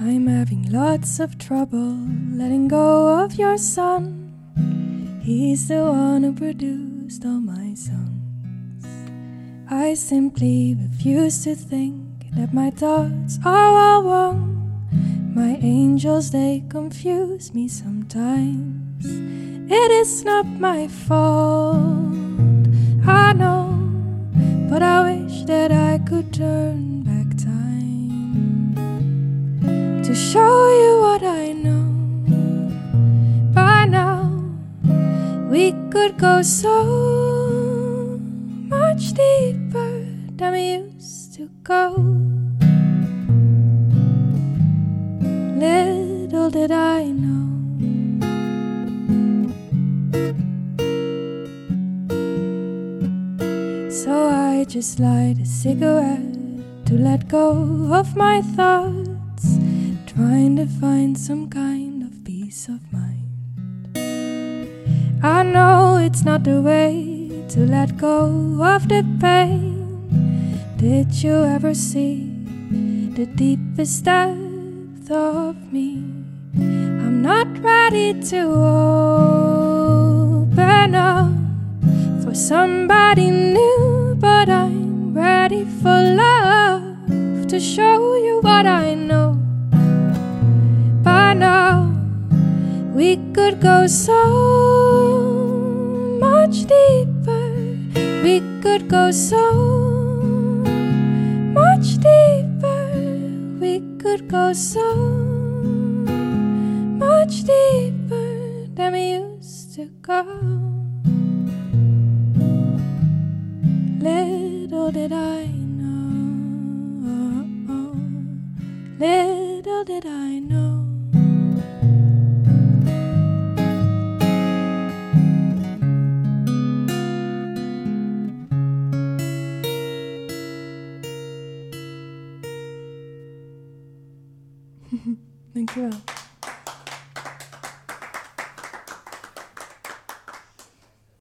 I'm having lots of trouble letting go of your son. He's the one who produced all my songs. I simply refuse to think that my thoughts are all wrong. My angels, they confuse me sometimes. It is not my fault, I know, but I wish that I could turn to show you what I know. By now, we could go so much deeper than we used to go. Little did I know. So I just light a cigarette to let go of my thoughts, trying to find some kind of peace of mind. I know it's not the way to let go of the pain. Did you ever see the deepest depth of me? I'm not ready to open up for somebody new, but I'm ready for love to show you what I know. We could go so much deeper. We could go so much deeper. We could go so much deeper than we used to go. Little did I know, little did I know. Dankjewel.